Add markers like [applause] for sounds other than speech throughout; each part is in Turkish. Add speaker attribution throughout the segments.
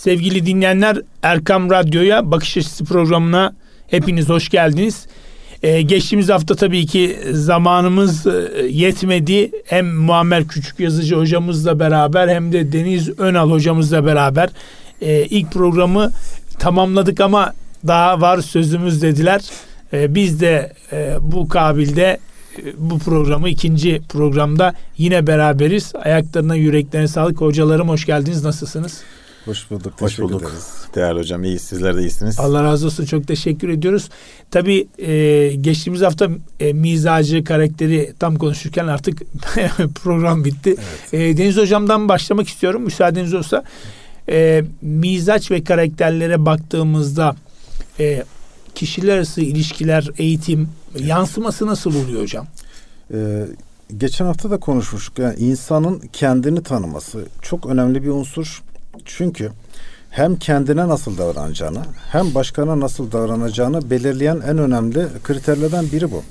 Speaker 1: Sevgili dinleyenler Erkam Radyo'ya Bakış Açısı programına hepiniz hoş geldiniz. Ee, geçtiğimiz hafta tabii ki zamanımız e, yetmedi. Hem Muammer Küçük Yazıcı hocamızla beraber hem de Deniz Önal hocamızla beraber e, ilk programı tamamladık ama daha var sözümüz dediler. E, biz de e, bu kabilde e, bu programı ikinci programda yine beraberiz. Ayaklarına yüreklerine sağlık. Hocalarım hoş geldiniz. Nasılsınız?
Speaker 2: Hoş bulduk.
Speaker 3: Hoş bulduk. Ederiz. Değerli hocam iyi sizler de iyisiniz.
Speaker 1: Allah razı olsun. Çok teşekkür ediyoruz. Tabii e, geçtiğimiz hafta e, mizacı karakteri tam konuşurken artık [laughs] program bitti. Evet. E, Deniz hocamdan başlamak istiyorum. Müsaadeniz olsa. E, mizaç ve karakterlere baktığımızda e, kişiler arası ilişkiler, eğitim yansıması nasıl oluyor hocam?
Speaker 2: Ee, geçen hafta da konuşmuştuk. Yani insanın kendini tanıması çok önemli bir unsur. Çünkü hem kendine nasıl davranacağını hem başkana nasıl davranacağını belirleyen en önemli kriterlerden biri bu.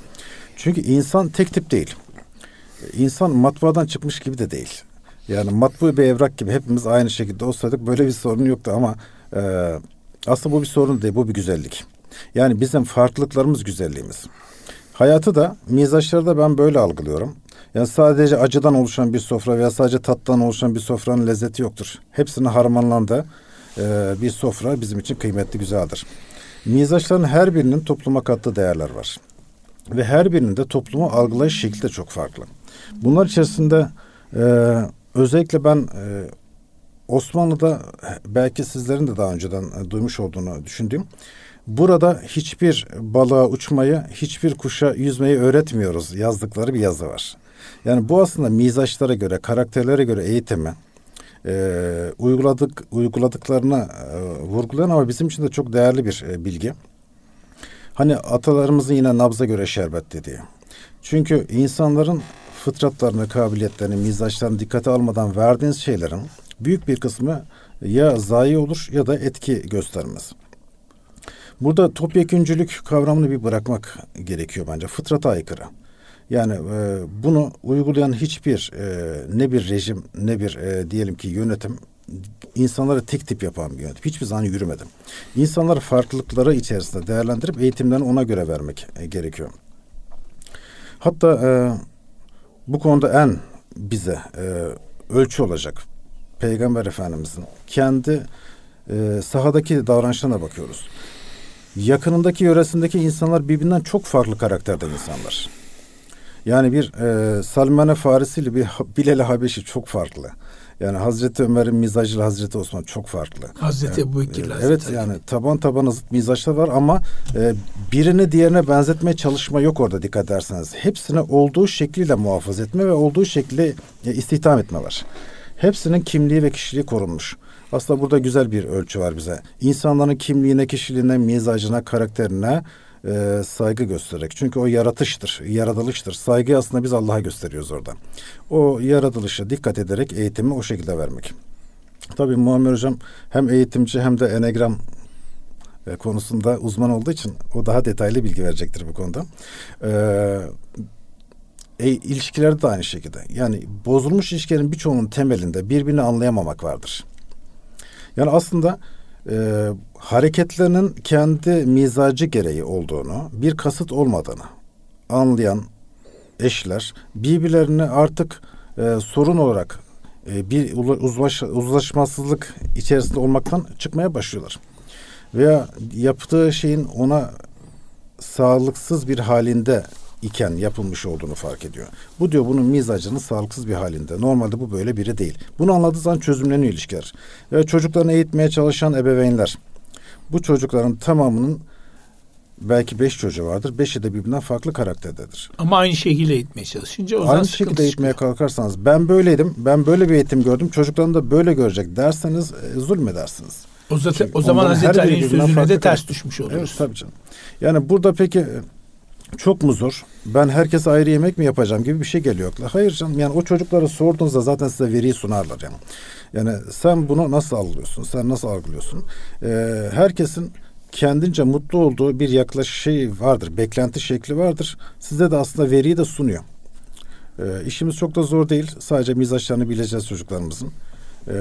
Speaker 2: Çünkü insan tek tip değil. İnsan matbaadan çıkmış gibi de değil. Yani matbu bir evrak gibi hepimiz aynı şekilde olsaydık böyle bir sorun yoktu ama e, aslında bu bir sorun değil, bu bir güzellik. Yani bizim farklılıklarımız güzelliğimiz. Hayatı da, mizaçları da ben böyle algılıyorum. Yani sadece acıdan oluşan bir sofra veya sadece tattan oluşan bir sofranın lezzeti yoktur. Hepsini harmanlandı e, bir sofra bizim için kıymetli, güzeldir. Mizaçların her birinin topluma kattığı değerler var. Ve her birinin de toplumu algılayış şekli de çok farklı. Bunlar içerisinde e, özellikle ben e, Osmanlı'da belki sizlerin de daha önceden e, duymuş olduğunu düşündüğüm Burada hiçbir balığa uçmayı, hiçbir kuşa yüzmeyi öğretmiyoruz yazdıkları bir yazı var. Yani bu aslında mizaçlara göre, karakterlere göre eğitimi e, uyguladık uyguladıklarına e, vurgulayan ama bizim için de çok değerli bir e, bilgi. Hani atalarımızın yine nabza göre şerbet dediği. Çünkü insanların fıtratlarını, kabiliyetlerini, mizaçlarını dikkate almadan verdiğiniz şeylerin büyük bir kısmı ya zayi olur ya da etki göstermez. Burada topyeküncülük kavramını bir bırakmak gerekiyor bence. Fıtrata aykırı. Yani e, bunu uygulayan hiçbir e, ne bir rejim ne bir e, diyelim ki yönetim insanları tek tip yapan bir yönetim. Hiçbir zaman yürümedim. İnsanları farklılıkları içerisinde değerlendirip eğitimlerini ona göre vermek e, gerekiyor. Hatta e, bu konuda en bize e, ölçü olacak Peygamber Efendimizin kendi e, sahadaki davranışlarına bakıyoruz yakınındaki yöresindeki insanlar birbirinden çok farklı karakterde insanlar. Yani bir e, Salmane Farisi ile bir Bilal Habeşi çok farklı. Yani Hazreti Ömer'in mizacıyla Hazreti Osman çok farklı.
Speaker 1: Hazreti
Speaker 2: yani,
Speaker 1: Ebu Bekir'le.
Speaker 2: Evet Hazreti yani taban taban zıt mizaçlar var ama e, birini diğerine benzetmeye çalışma yok orada dikkat ederseniz. Hepsini olduğu şekliyle muhafaza etme ve olduğu şekli e, istihdam etme var. Hepsinin kimliği ve kişiliği korunmuş. Aslında burada güzel bir ölçü var bize. İnsanların kimliğine, kişiliğine, mizacına, karakterine e, saygı göstererek. Çünkü o yaratıştır, yaratılıştır. Saygıyı aslında biz Allah'a gösteriyoruz orada. O yaratılışa dikkat ederek eğitimi o şekilde vermek. Tabii Muammer Hocam hem eğitimci hem de enegram e, konusunda uzman olduğu için o daha detaylı bilgi verecektir bu konuda. Ee, e, ilişkilerde de aynı şekilde. Yani bozulmuş ilişkilerin birçoğunun temelinde birbirini anlayamamak vardır. Yani aslında e, hareketlerinin kendi mizacı gereği olduğunu, bir kasıt olmadığını anlayan eşler birbirlerini artık e, sorun olarak e, bir uzlaş, uzlaşmasızlık içerisinde olmaktan çıkmaya başlıyorlar. Veya yaptığı şeyin ona sağlıksız bir halinde iken yapılmış olduğunu fark ediyor. Bu diyor bunun mizacının sağlıksız bir halinde. Normalde bu böyle biri değil. Bunu anladığı zaman çözümleniyor ilişkiler. Ve çocuklarını eğitmeye çalışan ebeveynler. Bu çocukların tamamının belki beş çocuğu vardır. Beşi de birbirinden farklı karakterdedir.
Speaker 1: Ama aynı şekilde eğitmeye çalışınca o
Speaker 2: Aynı şekilde eğitmeye çıkıyor. kalkarsanız ben böyleydim, ben böyle bir eğitim gördüm, çocuklarım da böyle görecek derseniz e, zulmedersiniz.
Speaker 1: O, zaten, o zaman Hazreti Ali'nin sözüne de ters düşmüş oluruz. Evet
Speaker 2: tabii canım. Yani burada peki çok mu zor? Ben herkese ayrı yemek mi yapacağım gibi bir şey geliyor. Hayır canım yani o çocuklara sorduğunuzda zaten size veriyi sunarlar yani. Yani sen bunu nasıl algılıyorsun? Sen nasıl algılıyorsun? Ee, herkesin kendince mutlu olduğu bir yaklaşım şey vardır. Beklenti şekli vardır. Size de aslında veriyi de sunuyor. Ee, işimiz çok da zor değil. Sadece mizaçlarını bileceğiz çocuklarımızın. Ee,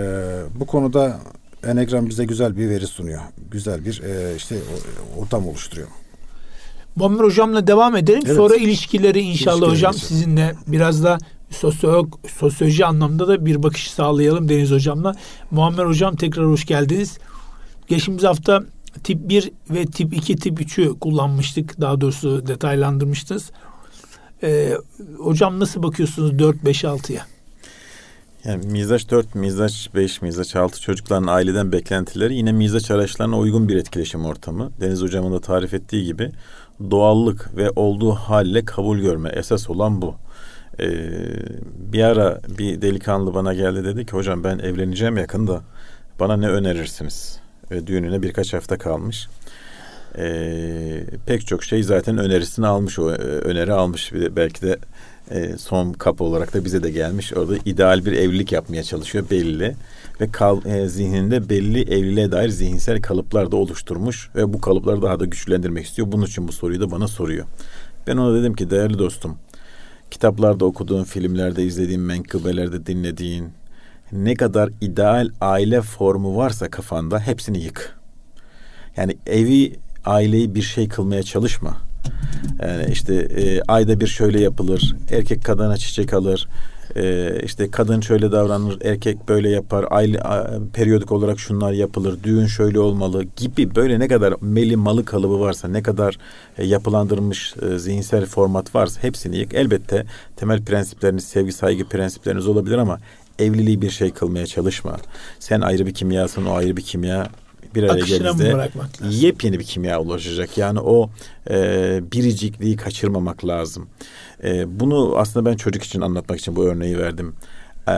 Speaker 2: bu konuda Enegram bize güzel bir veri sunuyor. Güzel bir e, işte ortam oluşturuyor.
Speaker 1: Muammer Hocam'la devam edelim. Evet. Sonra ilişkileri inşallah İlişkileri hocam geçelim. sizinle biraz da sosyolog, sosyoloji anlamda da bir bakış sağlayalım Deniz Hocam'la. Muammer Hocam tekrar hoş geldiniz. Geçtiğimiz hafta tip 1 ve tip 2, tip 3'ü kullanmıştık. Daha doğrusu detaylandırmıştınız. Ee, hocam nasıl bakıyorsunuz 4, 5, 6'ya?
Speaker 3: Yani mizaç 4, mizaç 5, mizaç 6 çocukların aileden beklentileri yine mizaç araçlarına uygun bir etkileşim ortamı. Deniz hocamın da tarif ettiği gibi doğallık ve olduğu halle kabul görme esas olan bu. Ee, bir ara bir delikanlı bana geldi dedi ki hocam ben evleneceğim yakında bana ne önerirsiniz? Ve düğününe birkaç hafta kalmış. Ee, pek çok şey zaten önerisini almış o e, öneri almış belki de e, son kapı olarak da bize de gelmiş. Orada ideal bir evlilik yapmaya çalışıyor belli ve kal, e, zihninde belli evliliğe dair zihinsel kalıplar da oluşturmuş ve bu kalıpları daha da güçlendirmek istiyor. Bunun için bu soruyu da bana soruyor. Ben ona dedim ki değerli dostum kitaplarda okuduğun, filmlerde izlediğin, menkıbelerde dinlediğin ne kadar ideal aile formu varsa kafanda hepsini yık. Yani evi, aileyi bir şey kılmaya çalışma. Yani işte e, ayda bir şöyle yapılır, erkek kadına çiçek alır, e, işte kadın şöyle davranır, erkek böyle yapar, aile periyodik olarak şunlar yapılır, düğün şöyle olmalı gibi böyle ne kadar meli malı kalıbı varsa, ne kadar e, yapılandırılmış e, zihinsel format varsa hepsini yık. Elbette temel prensipleriniz, sevgi saygı prensipleriniz olabilir ama evliliği bir şey kılmaya çalışma. Sen ayrı bir kimyasın, o ayrı bir kimya bir araya geldiğinde yepyeni bir kimya ulaşacak. Yani o e, biricikliği kaçırmamak lazım. E, bunu aslında ben çocuk için anlatmak için bu örneği verdim. E,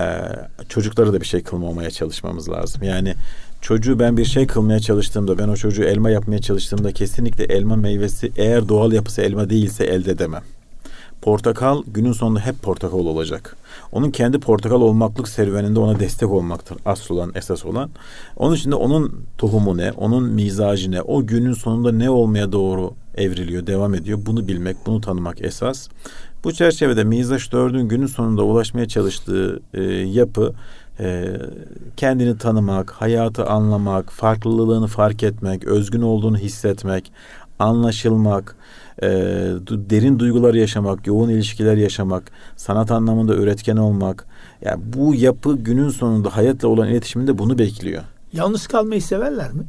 Speaker 3: çocuklara da bir şey kılmamaya çalışmamız lazım. Yani çocuğu ben bir şey kılmaya çalıştığımda, ben o çocuğu elma yapmaya çalıştığımda kesinlikle elma meyvesi eğer doğal yapısı elma değilse elde edemem. Portakal günün sonunda hep portakal olacak. Onun kendi portakal olmaklık serüveninde ona destek olmaktır asıl olan, esas olan. Onun için de onun tohumu ne, onun mizacı ne, o günün sonunda ne olmaya doğru evriliyor, devam ediyor. Bunu bilmek, bunu tanımak esas. Bu çerçevede Mizaç dördün günün sonunda ulaşmaya çalıştığı e, yapı e, kendini tanımak, hayatı anlamak, farklılığını fark etmek, özgün olduğunu hissetmek, anlaşılmak, e, derin duygular yaşamak, yoğun ilişkiler yaşamak, sanat anlamında üretken olmak. Yani bu yapı günün sonunda hayatla olan iletişiminde bunu bekliyor.
Speaker 1: Yalnız kalmayı severler mi?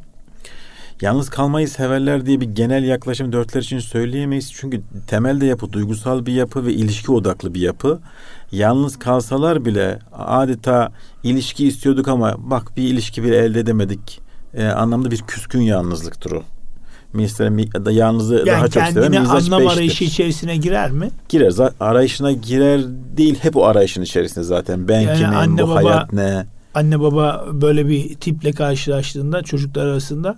Speaker 3: Yalnız kalmayı severler diye bir genel yaklaşım dörtler için söyleyemeyiz. Çünkü temelde yapı duygusal bir yapı ve ilişki odaklı bir yapı. Yalnız kalsalar bile adeta ilişki istiyorduk ama bak bir ilişki bile elde edemedik e, anlamda bir küskün yalnızlıktır o. Mesela da yalnızı yani daha çok sever.
Speaker 1: Yani kendine anlam arayışı içerisine girer mi?
Speaker 3: Girer. Arayışına girer değil. Hep o arayışın içerisinde zaten. Ben yani kimim, anne, bu baba, hayat ne?
Speaker 1: Anne baba böyle bir tiple karşılaştığında çocuklar arasında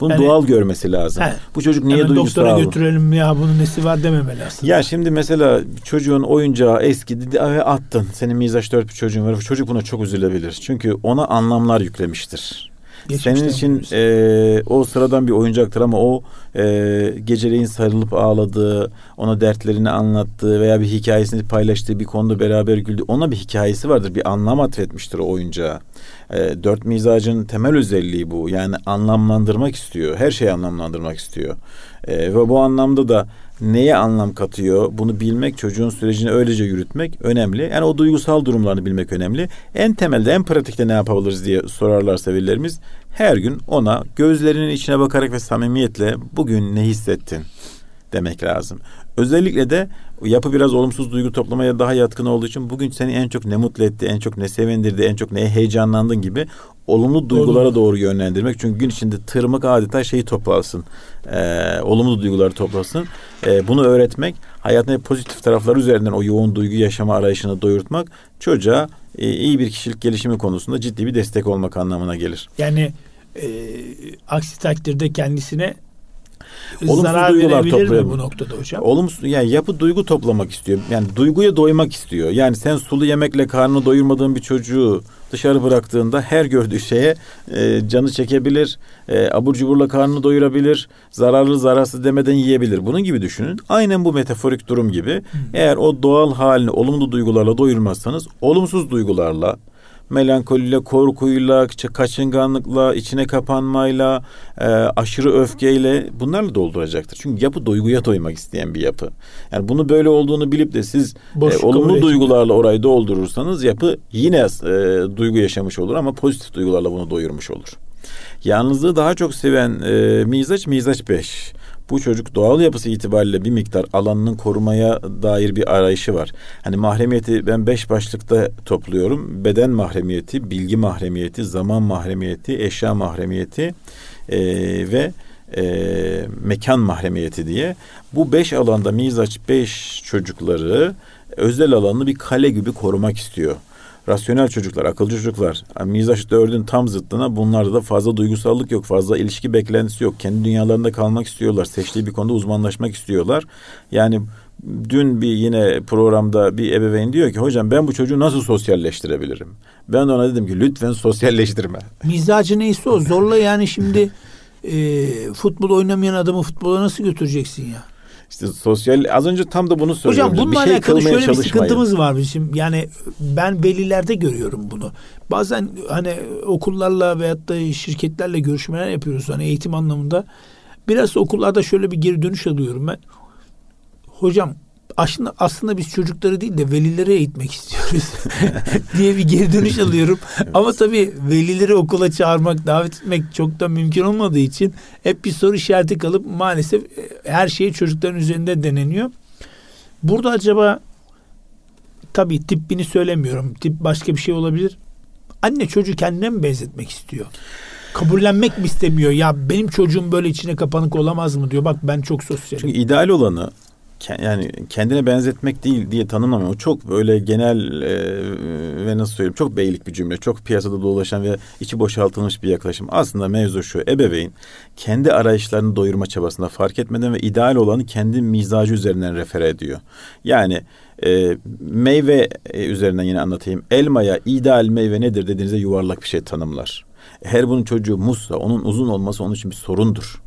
Speaker 3: bunu yani, doğal görmesi lazım. He, bu çocuk niye duygusal?
Speaker 1: Doktora götürelim ya bunun nesi var dememeli aslında.
Speaker 3: Ya şimdi mesela çocuğun oyuncağı eski ve attın. Senin mizaç dört bir çocuğun var. Çocuk buna çok üzülebilir. Çünkü ona anlamlar yüklemiştir. Geçmişten Senin için e, o sıradan bir oyuncaktır ama o e, geceleyin sarılıp ağladığı, ona dertlerini anlattığı veya bir hikayesini paylaştığı bir konuda beraber güldü. Ona bir hikayesi vardır, bir anlam atfetmiştir o oyuncağa. E, dört mizacın temel özelliği bu. Yani anlamlandırmak istiyor. Her şeyi anlamlandırmak istiyor. E, ve bu anlamda da neye anlam katıyor bunu bilmek çocuğun sürecini öylece yürütmek önemli. Yani o duygusal durumlarını bilmek önemli. En temelde en pratikte ne yapabiliriz diye sorarlarsa velilerimiz her gün ona gözlerinin içine bakarak ve samimiyetle bugün ne hissettin demek lazım. Özellikle de yapı biraz olumsuz duygu toplamaya daha yatkın olduğu için bugün seni en çok ne mutlu etti, en çok ne sevindirdi, en çok neye heyecanlandın gibi olumlu duygulara Olumlu. doğru yönlendirmek. Çünkü gün içinde tırmık adeta şeyi toplasın. E, olumlu duyguları toplasın. E, bunu öğretmek, hayatın pozitif tarafları üzerinden o yoğun duygu yaşama arayışını doyurtmak çocuğa e, iyi bir kişilik gelişimi konusunda ciddi bir destek olmak anlamına gelir.
Speaker 1: Yani e, aksi takdirde kendisine Olumsuz zarar duygular toplayalım. bu noktada hocam?
Speaker 3: Olumsuz yani yapı duygu toplamak istiyor. Yani duyguya doymak istiyor. Yani sen sulu yemekle karnını doyurmadığın bir çocuğu dışarı bıraktığında her gördüğü şeye e, canı çekebilir, e, abur cuburla karnını doyurabilir, zararlı zararsız demeden yiyebilir. Bunun gibi düşünün. Aynen bu metaforik durum gibi. Hı. Eğer o doğal halini olumlu duygularla doyurmazsanız olumsuz duygularla, melankoliyle, korkuyla, kaçınganlıkla, içine kapanmayla, e, aşırı öfkeyle bunlarla dolduracaktır. Çünkü yapı duyguya doymak isteyen bir yapı. Yani bunu böyle olduğunu bilip de siz e, olumlu duygularla orayı doldurursanız yapı yine e, duygu yaşamış olur ama pozitif duygularla bunu doyurmuş olur. Yalnızlığı daha çok seven e, mizaç mizaç 5 bu çocuk doğal yapısı itibariyle bir miktar alanının korumaya dair bir arayışı var. Hani mahremiyeti ben beş başlıkta topluyorum. Beden mahremiyeti, bilgi mahremiyeti, zaman mahremiyeti, eşya mahremiyeti e, ve e, mekan mahremiyeti diye. Bu beş alanda mizaç beş çocukları özel alanını bir kale gibi korumak istiyor rasyonel çocuklar, akılcı çocuklar. Yani mizaç dördün tam zıttına bunlarda da fazla duygusallık yok, fazla ilişki beklentisi yok. Kendi dünyalarında kalmak istiyorlar. Seçtiği bir konuda uzmanlaşmak istiyorlar. Yani dün bir yine programda bir ebeveyn diyor ki hocam ben bu çocuğu nasıl sosyalleştirebilirim? Ben ona dedim ki lütfen sosyalleştirme.
Speaker 1: Mizacı neyse o zorla yani şimdi [laughs] e, futbol oynamayan adamı futbola nasıl götüreceksin ya?
Speaker 3: İşte sosyal az önce tam da bunu söylüyorum.
Speaker 1: Hocam bununla bir şey alakalı şöyle bir sıkıntımız var bizim. Yani ben velilerde görüyorum bunu. Bazen hani okullarla veyahut da şirketlerle görüşmeler yapıyoruz hani eğitim anlamında. Biraz okullarda şöyle bir geri dönüş alıyorum ben. Hocam aslında aslında biz çocukları değil de velileri eğitmek istiyoruz [laughs] diye bir geri dönüş alıyorum. [laughs] evet. Ama tabii velileri okula çağırmak, davet etmek çok da mümkün olmadığı için hep bir soru işareti kalıp maalesef e, her şey çocukların üzerinde deneniyor. Burada acaba tabii tipini söylemiyorum. Tip başka bir şey olabilir. Anne çocuğu kendine mi benzetmek istiyor? kabullenmek mi istemiyor? Ya benim çocuğum böyle içine kapanık olamaz mı diyor. Bak ben çok sosyalim.
Speaker 3: Çünkü ideal olanı yani kendine benzetmek değil diye tanımlamıyor. O çok böyle genel e, ve nasıl söyleyeyim çok beylik bir cümle. Çok piyasada dolaşan ve içi boşaltılmış bir yaklaşım. Aslında mevzu şu ebeveyn kendi arayışlarını doyurma çabasında fark etmeden ve ideal olanı kendi mizacı üzerinden refer ediyor. Yani e, meyve e, üzerinden yine anlatayım. Elmaya ideal meyve nedir dediğinizde yuvarlak bir şey tanımlar. Her bunun çocuğu muzsa onun uzun olması onun için bir sorundur.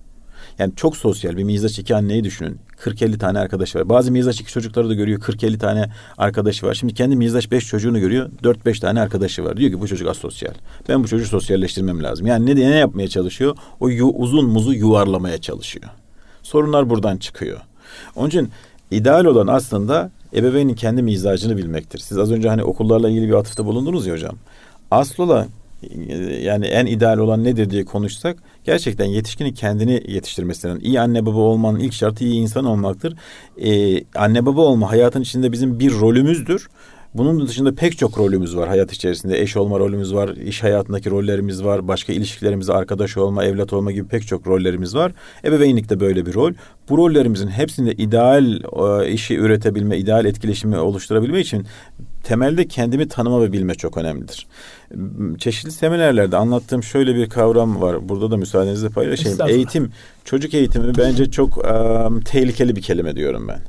Speaker 3: Yani çok sosyal bir mizaç iki anneyi düşünün. 40-50 tane arkadaşı var. Bazı mizaç iki çocukları da görüyor. 40-50 tane arkadaşı var. Şimdi kendi mizaç 5 çocuğunu görüyor. 4-5 tane arkadaşı var. Diyor ki bu çocuk asosyal. Ben bu çocuğu sosyalleştirmem lazım. Yani ne, ne yapmaya çalışıyor? O yu, uzun muzu yuvarlamaya çalışıyor. Sorunlar buradan çıkıyor. Onun için ideal olan aslında ebeveynin kendi mizacını bilmektir. Siz az önce hani okullarla ilgili bir atıfta bulundunuz ya hocam. Asıl olan yani en ideal olan nedir diye konuşsak gerçekten yetişkinin kendini yetiştirmesinden iyi anne baba olmanın ilk şartı iyi insan olmaktır. Ee, anne baba olma hayatın içinde bizim bir rolümüzdür. Bunun dışında pek çok rolümüz var hayat içerisinde. Eş olma rolümüz var, iş hayatındaki rollerimiz var, başka ilişkilerimizde arkadaş olma, evlat olma gibi pek çok rollerimiz var. Ebeveynlik de böyle bir rol. Bu rollerimizin hepsinde ideal e, işi üretebilme, ideal etkileşimi oluşturabilme için temelde kendimi tanıma ve bilme çok önemlidir. Çeşitli seminerlerde anlattığım şöyle bir kavram var. Burada da müsaadenizle paylaşayım. Eğitim, çocuk eğitimi bence çok um, tehlikeli bir kelime diyorum ben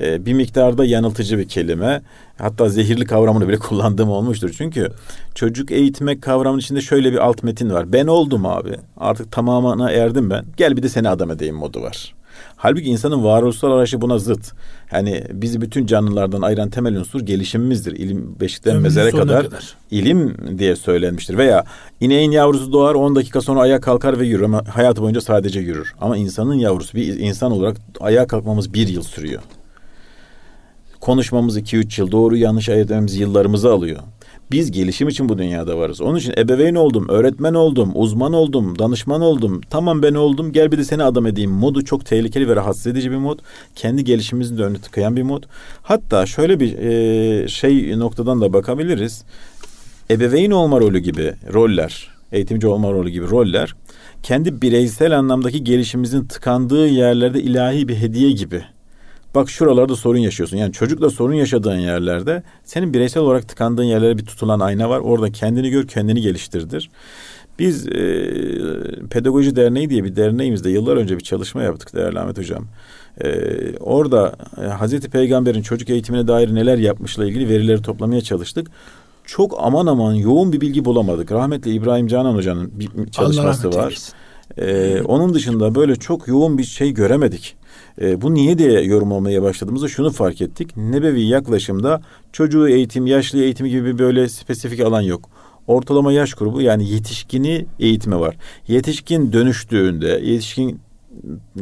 Speaker 3: bir miktarda yanıltıcı bir kelime. Hatta zehirli kavramını bile [laughs] kullandığım olmuştur. Çünkü çocuk eğitmek kavramının içinde şöyle bir alt metin var. Ben oldum abi. Artık tamamına erdim ben. Gel bir de seni adam edeyim modu var. Halbuki insanın varoluşsal arayışı buna zıt. Hani bizi bütün canlılardan ayıran temel unsur gelişimimizdir. İlim beşikten Ömrün mezere kadar, kadar ilim diye söylenmiştir. Veya ineğin yavrusu doğar 10 dakika sonra ayağa kalkar ve yürür ama hayatı boyunca sadece yürür. Ama insanın yavrusu bir insan olarak ayağa kalkmamız bir yıl sürüyor. Konuşmamız 2-3 yıl, doğru yanlış ayırt etmemiz yıllarımızı alıyor. Biz gelişim için bu dünyada varız. Onun için ebeveyn oldum, öğretmen oldum, uzman oldum, danışman oldum. Tamam ben oldum gel bir de seni adam edeyim modu çok tehlikeli ve rahatsız edici bir mod. Kendi gelişimimizin de önünü tıkayan bir mod. Hatta şöyle bir e, şey noktadan da bakabiliriz. Ebeveyn olma rolü gibi roller, eğitimci olma rolü gibi roller kendi bireysel anlamdaki gelişimimizin tıkandığı yerlerde ilahi bir hediye gibi Bak şuralarda sorun yaşıyorsun. Yani çocukla sorun yaşadığın yerlerde senin bireysel olarak tıkandığın yerlere bir tutulan ayna var. Orada kendini gör, kendini geliştirdir. Biz e, Pedagoji Derneği diye bir derneğimizde yıllar önce bir çalışma yaptık değerli Ahmet Hocam. E, orada e, Hazreti Peygamber'in çocuk eğitimine dair neler yapmışla ilgili verileri toplamaya çalıştık. Çok aman aman yoğun bir bilgi bulamadık. Rahmetli İbrahim Canan Hoca'nın bir çalışması var. Ee, onun dışında böyle çok yoğun bir şey göremedik. E, bu niye diye yorumlamaya başladığımızda şunu fark ettik. Nebevi yaklaşımda çocuğu eğitim, yaşlı eğitimi gibi böyle spesifik alan yok. ortalama yaş grubu yani yetişkini eğitimi var. Yetişkin dönüştüğünde, yetişkin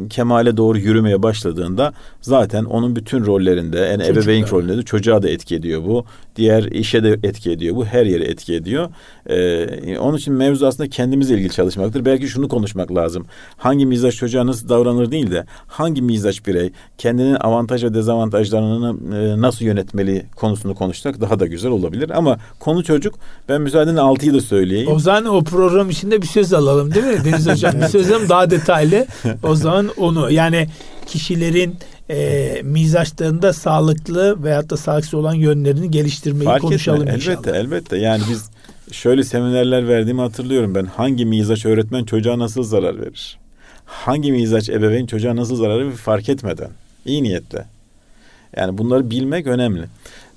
Speaker 3: kemale doğru yürümeye başladığında zaten onun bütün rollerinde yani Çocuklar. ebeveyn rolünde de çocuğa da etki ediyor bu. Diğer işe de etki ediyor bu. Her yere etki ediyor. Ee, onun için mevzu aslında kendimizle ilgili çalışmaktır. Belki şunu konuşmak lazım. Hangi mizaç çocuğa nasıl davranır değil de hangi mizaç birey kendinin avantaj ve dezavantajlarını e, nasıl yönetmeli konusunu konuşsak daha da güzel olabilir. Ama konu çocuk. Ben müsaadenle altıyı da söyleyeyim.
Speaker 1: O zaman o program içinde bir söz alalım değil mi Deniz Hocam? bir [laughs] söz alalım daha detaylı. [laughs] O zaman onu yani kişilerin e, mizaçlarında sağlıklı veyahut da sağlıksız olan yönlerini geliştirmeyi Fark konuşalım etme.
Speaker 3: inşallah. Elbette elbette yani biz şöyle seminerler verdiğimi hatırlıyorum ben. Hangi mizaç öğretmen çocuğa nasıl zarar verir? Hangi mizaç ebeveyn çocuğa nasıl zarar verir fark etmeden. iyi niyetle. Yani bunları bilmek önemli.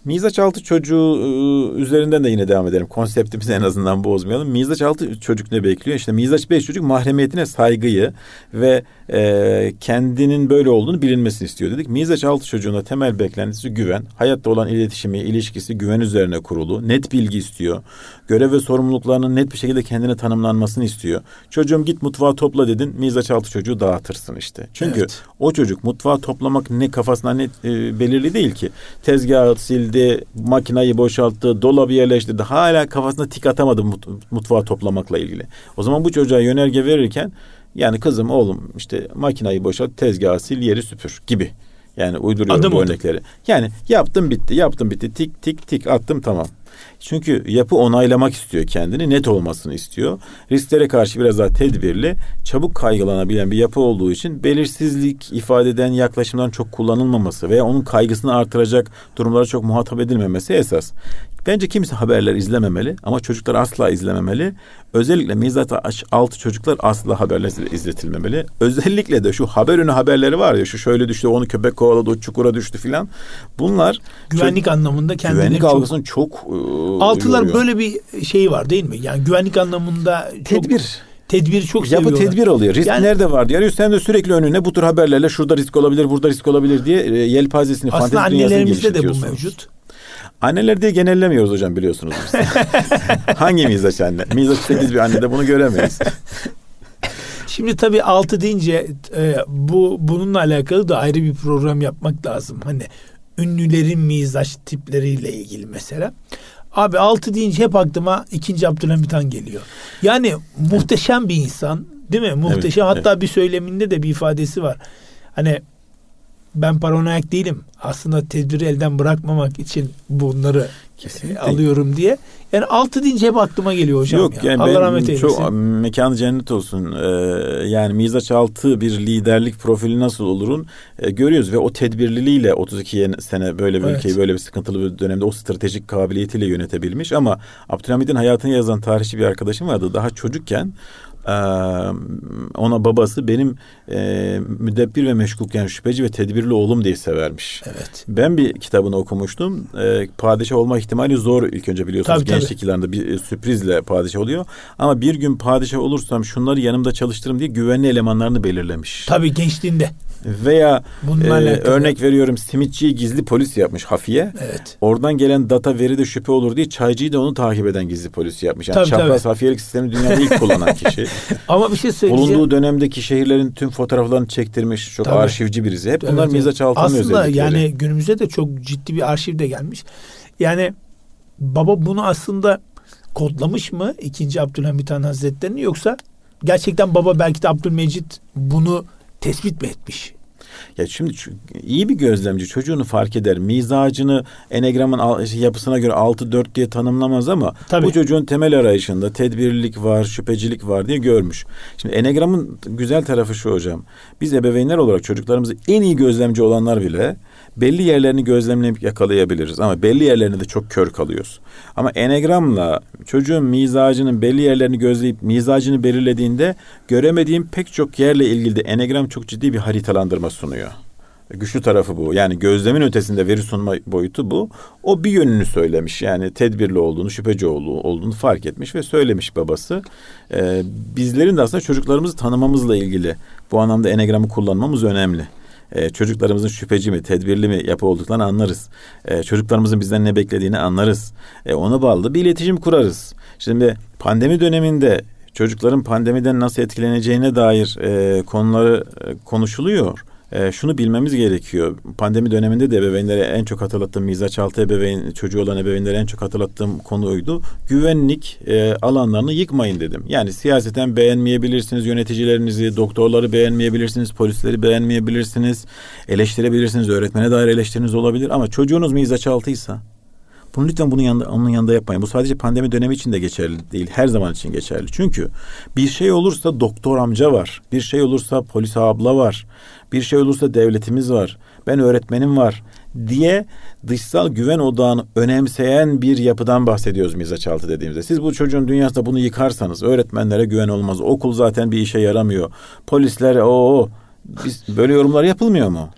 Speaker 3: Mizaç altı çocuğu ıı, üzerinden de yine devam edelim. Konseptimizi en azından bozmayalım. Mizaç altı çocuk ne bekliyor? İşte mizaç beş çocuk mahremiyetine saygıyı ve e, kendinin böyle olduğunu bilinmesini istiyor dedik. Mizaç altı çocuğuna temel beklentisi güven. Hayatta olan iletişimi, ilişkisi güven üzerine kurulu. Net bilgi istiyor. Görev ve sorumluluklarının net bir şekilde kendine tanımlanmasını istiyor. Çocuğum git mutfağı topla dedin. Mizaç altı çocuğu dağıtırsın işte. Çünkü evet. o çocuk mutfağı toplamak ne kafasına ne e, belirli değil ki. Tezgahı sildi, makinayı boşalttı, dolabı yerleştirdi. Hala kafasına tik atamadı mut, mutfağı toplamakla ilgili. O zaman bu çocuğa yönerge verirken yani kızım oğlum işte makinayı boşalt, tezgahı sil, yeri süpür gibi. Yani uyduruyorum Adım bu örnekleri. Yani yaptım bitti, yaptım bitti, tik tik tik attım tamam. Çünkü yapı onaylamak istiyor kendini, net olmasını istiyor. Risklere karşı biraz daha tedbirli, çabuk kaygılanabilen bir yapı olduğu için belirsizlik ifade eden yaklaşımların çok kullanılmaması veya onun kaygısını artıracak durumlara çok muhatap edilmemesi esas. Bence kimse haberler izlememeli ama çocuklar asla izlememeli. Özellikle mizat altı çocuklar asla haberler izletilmemeli. Özellikle de şu haber önü haberleri var ya şu şöyle düştü onu köpek kovaladı o çukura düştü filan. Bunlar
Speaker 1: güvenlik çok, anlamında kendini
Speaker 3: güvenlik çok, algısını çok e,
Speaker 1: Altılar yoruyor. böyle bir şey var değil mi? Yani güvenlik anlamında
Speaker 3: çok, tedbir
Speaker 1: tedbir çok seviyorlar.
Speaker 3: Yapı tedbir alıyor. Risk yani, nerede var diyor. Sen de sürekli önüne bu tür haberlerle şurada risk olabilir, burada risk olabilir diye e, yelpazesini,
Speaker 1: Aslında annelerimizde de bu mevcut.
Speaker 3: Anneler diye genellemiyoruz hocam biliyorsunuz. [laughs] Hangi mizaç anne? Mizaç 8 bir annede bunu göremeyiz.
Speaker 1: Şimdi tabii altı deyince e, bu bununla alakalı da ayrı bir program yapmak lazım. Hani ünlülerin mizaç tipleriyle ilgili mesela. Abi altı deyince hep aklıma ikinci Abdülhamit Han geliyor. Yani muhteşem bir insan değil mi? Muhteşem. Evet, Hatta evet. bir söyleminde de bir ifadesi var. Hani ben paranoyak değilim. Aslında tedbiri elden bırakmamak için bunları Kesinlikle. alıyorum diye. Yani altı deyince hep aklıma geliyor hocam. Yok ya. yani Allah rahmet eylesin.
Speaker 3: Çok mekanı cennet olsun. Ee, yani mizaç altı bir liderlik profili nasıl olurun e, görüyoruz ve o tedbirliliğiyle 32 sene böyle bir evet. ülkeyi böyle bir sıkıntılı bir dönemde o stratejik kabiliyetiyle yönetebilmiş ama Abdülhamid'in hayatını yazan tarihçi bir arkadaşım vardı. Daha çocukken ona babası benim e, müdebbir ve meşgulken şüpheci ve tedbirli oğlum diye severmiş.
Speaker 1: Evet.
Speaker 3: Ben bir kitabını okumuştum. E, padişah olma ihtimali zor ilk önce biliyorsunuz. Tabii, Gençlik tabii. yıllarında bir e, sürprizle padişah oluyor. Ama bir gün padişah olursam şunları yanımda çalıştırırım diye güvenli elemanlarını belirlemiş.
Speaker 1: Tabii gençliğinde.
Speaker 3: Veya e, örnek veriyorum simitçiyi gizli polis yapmış hafiye.
Speaker 1: Evet.
Speaker 3: Oradan gelen data veride şüphe olur diye çaycıyı da onu takip eden gizli polis yapmış. Yani tabii, çapraz tabii. hafiyelik sistemi dünyada ilk kullanan kişi. [laughs] [laughs]
Speaker 1: Ama bir şey söyleyeceğim.
Speaker 3: Bulunduğu dönemdeki şehirlerin tüm fotoğraflarını çektirmiş. Çok tabii. arşivci birisi. Hep bunlar evet, mizaç altının
Speaker 1: Aslında yani günümüzde de çok ciddi bir arşiv de gelmiş. Yani baba bunu aslında kodlamış mı ikinci Abdülhamit Han Hazretleri'ni yoksa gerçekten baba belki de Abdülmecit bunu tespit mi etmiş?
Speaker 3: Ya şimdi iyi bir gözlemci çocuğunu fark eder. Mizacını enegramın şey, yapısına göre 6-4 diye tanımlamaz ama Tabii. bu çocuğun temel arayışında tedbirlilik var, şüphecilik var diye görmüş. Şimdi enegramın güzel tarafı şu hocam. Biz ebeveynler olarak çocuklarımızı en iyi gözlemci olanlar bile belli yerlerini gözlemleyip yakalayabiliriz ama belli yerlerinde de çok kör kalıyoruz. Ama enegramla çocuğun mizacının belli yerlerini gözleyip mizacını belirlediğinde göremediğim pek çok yerle ilgili de enegram çok ciddi bir haritalandırma sunuyor. Güçlü tarafı bu. Yani gözlemin ötesinde veri sunma boyutu bu. O bir yönünü söylemiş. Yani tedbirli olduğunu, şüpheci olduğunu fark etmiş ve söylemiş babası. Ee, bizlerin de aslında çocuklarımızı tanımamızla ilgili bu anlamda enegramı kullanmamız önemli. E, çocuklarımızın şüpheci mi, tedbirli mi yapı olduklarını anlarız. E, çocuklarımızın bizden ne beklediğini anlarız. E, ona bağlı bir iletişim kurarız. Şimdi pandemi döneminde çocukların pandemiden nasıl etkileneceğine dair e, konuları e, konuşuluyor e, şunu bilmemiz gerekiyor. Pandemi döneminde de ebeveynlere en çok hatırlattığım mizaç altı ebeveyn çocuğu olan ebeveynlere en çok hatırlattığım konu oydu. Güvenlik e, alanlarını yıkmayın dedim. Yani siyaseten beğenmeyebilirsiniz yöneticilerinizi, doktorları beğenmeyebilirsiniz, polisleri beğenmeyebilirsiniz, eleştirebilirsiniz, öğretmene dair eleştiriniz olabilir ama çocuğunuz mizaç altıysa bunu lütfen bunun yanında, onun yanında yapmayın. Bu sadece pandemi dönemi için de geçerli değil. Her zaman için geçerli. Çünkü bir şey olursa doktor amca var. Bir şey olursa polis abla var. Bir şey olursa devletimiz var. Ben öğretmenim var diye dışsal güven odağını önemseyen bir yapıdan bahsediyoruz mizaçaltı dediğimizde. Siz bu çocuğun dünyasında bunu yıkarsanız öğretmenlere güven olmaz. Okul zaten bir işe yaramıyor. Polisler o biz böyle yorumlar yapılmıyor mu?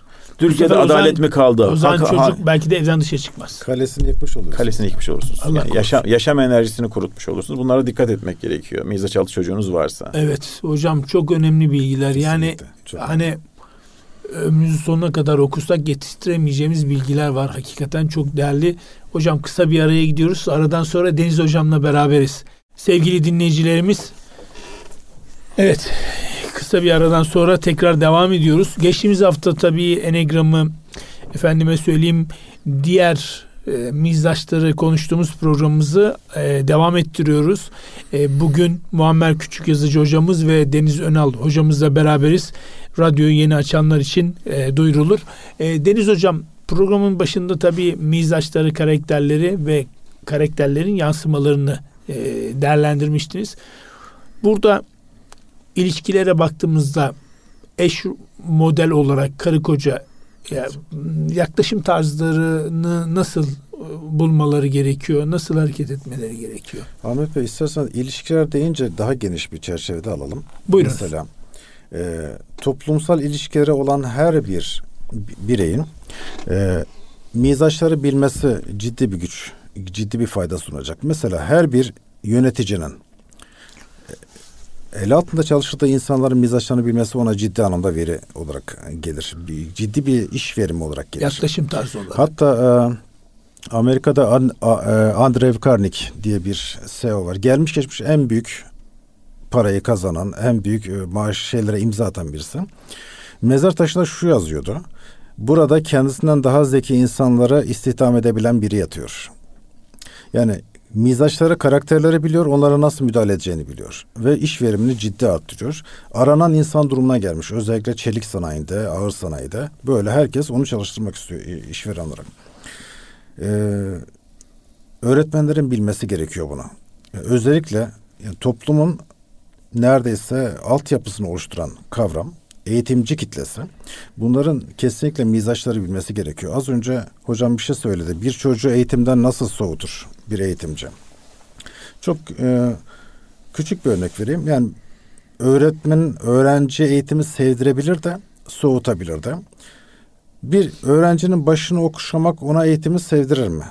Speaker 3: Türkiye'de adalet mi kaldı?
Speaker 1: O zaman çocuk ha, belki de evden dışarı çıkmaz.
Speaker 2: Kalesini yıkmış olursunuz.
Speaker 3: Kalesini yıkmış olursunuz. Allah yani yaşam, yaşam enerjisini kurutmuş olursunuz. Bunlara dikkat etmek gerekiyor. Mizaçaltı çocuğunuz varsa.
Speaker 1: Evet hocam çok önemli bilgiler. Kesinlikle, yani çok hani önemli ömrümüzün sonuna kadar okusak yetiştiremeyeceğimiz bilgiler var. Hakikaten çok değerli. Hocam kısa bir araya gidiyoruz. Aradan sonra Deniz Hocam'la beraberiz. Sevgili dinleyicilerimiz. Evet kısa bir aradan sonra tekrar devam ediyoruz. Geçtiğimiz hafta tabii Enegram'ı efendime söyleyeyim diğer e, mizdaşları konuştuğumuz programımızı e, devam ettiriyoruz. E, bugün Muammer Küçük Yazıcı hocamız ve Deniz Önal hocamızla beraberiz. Radyoyu yeni açanlar için e, duyurulur. E, Deniz hocam programın başında tabii mizdaşları, karakterleri ve karakterlerin yansımalarını e, değerlendirmiştiniz. Burada ilişkilere baktığımızda eş model olarak karı koca yaklaşım tarzlarını nasıl e, bulmaları gerekiyor? Nasıl hareket etmeleri gerekiyor?
Speaker 2: Ahmet Bey istersen ilişkiler deyince daha geniş bir çerçevede alalım.
Speaker 1: Buyurun.
Speaker 2: Mesela e, toplumsal ilişkileri olan her bir bireyin e, mizaçları bilmesi ciddi bir güç, ciddi bir fayda sunacak. Mesela her bir yöneticinin el altında çalıştığı insanların mizaçlarını bilmesi ona ciddi anlamda veri olarak gelir. Bir, ciddi bir iş verimi olarak gelir.
Speaker 1: Yaklaşım tarzı olarak.
Speaker 2: Hatta e, Amerika'da An, a, e, Andrew Carnegie diye bir CEO var. Gelmiş geçmiş en büyük parayı kazanan, en büyük e, maaş şeylere imza atan birisi. Mezar taşında şu yazıyordu. Burada kendisinden daha zeki insanlara istihdam edebilen biri yatıyor. Yani mizaçları, karakterleri biliyor, onlara nasıl müdahale edeceğini biliyor. Ve iş verimini ciddi arttırıyor. Aranan insan durumuna gelmiş. Özellikle çelik sanayinde, ağır sanayide. Böyle herkes onu çalıştırmak istiyor işveren olarak. Ee, öğretmenlerin bilmesi gerekiyor bunu. Özellikle yani toplumun neredeyse altyapısını oluşturan kavram eğitimci kitlesi. Bunların kesinlikle mizaçları bilmesi gerekiyor. Az önce hocam bir şey söyledi. Bir çocuğu eğitimden nasıl soğutur bir eğitimci? Çok e, küçük bir örnek vereyim. Yani öğretmen öğrenci eğitimi sevdirebilir de soğutabilir de. Bir öğrencinin başını okşamak ona eğitimi sevdirir mi?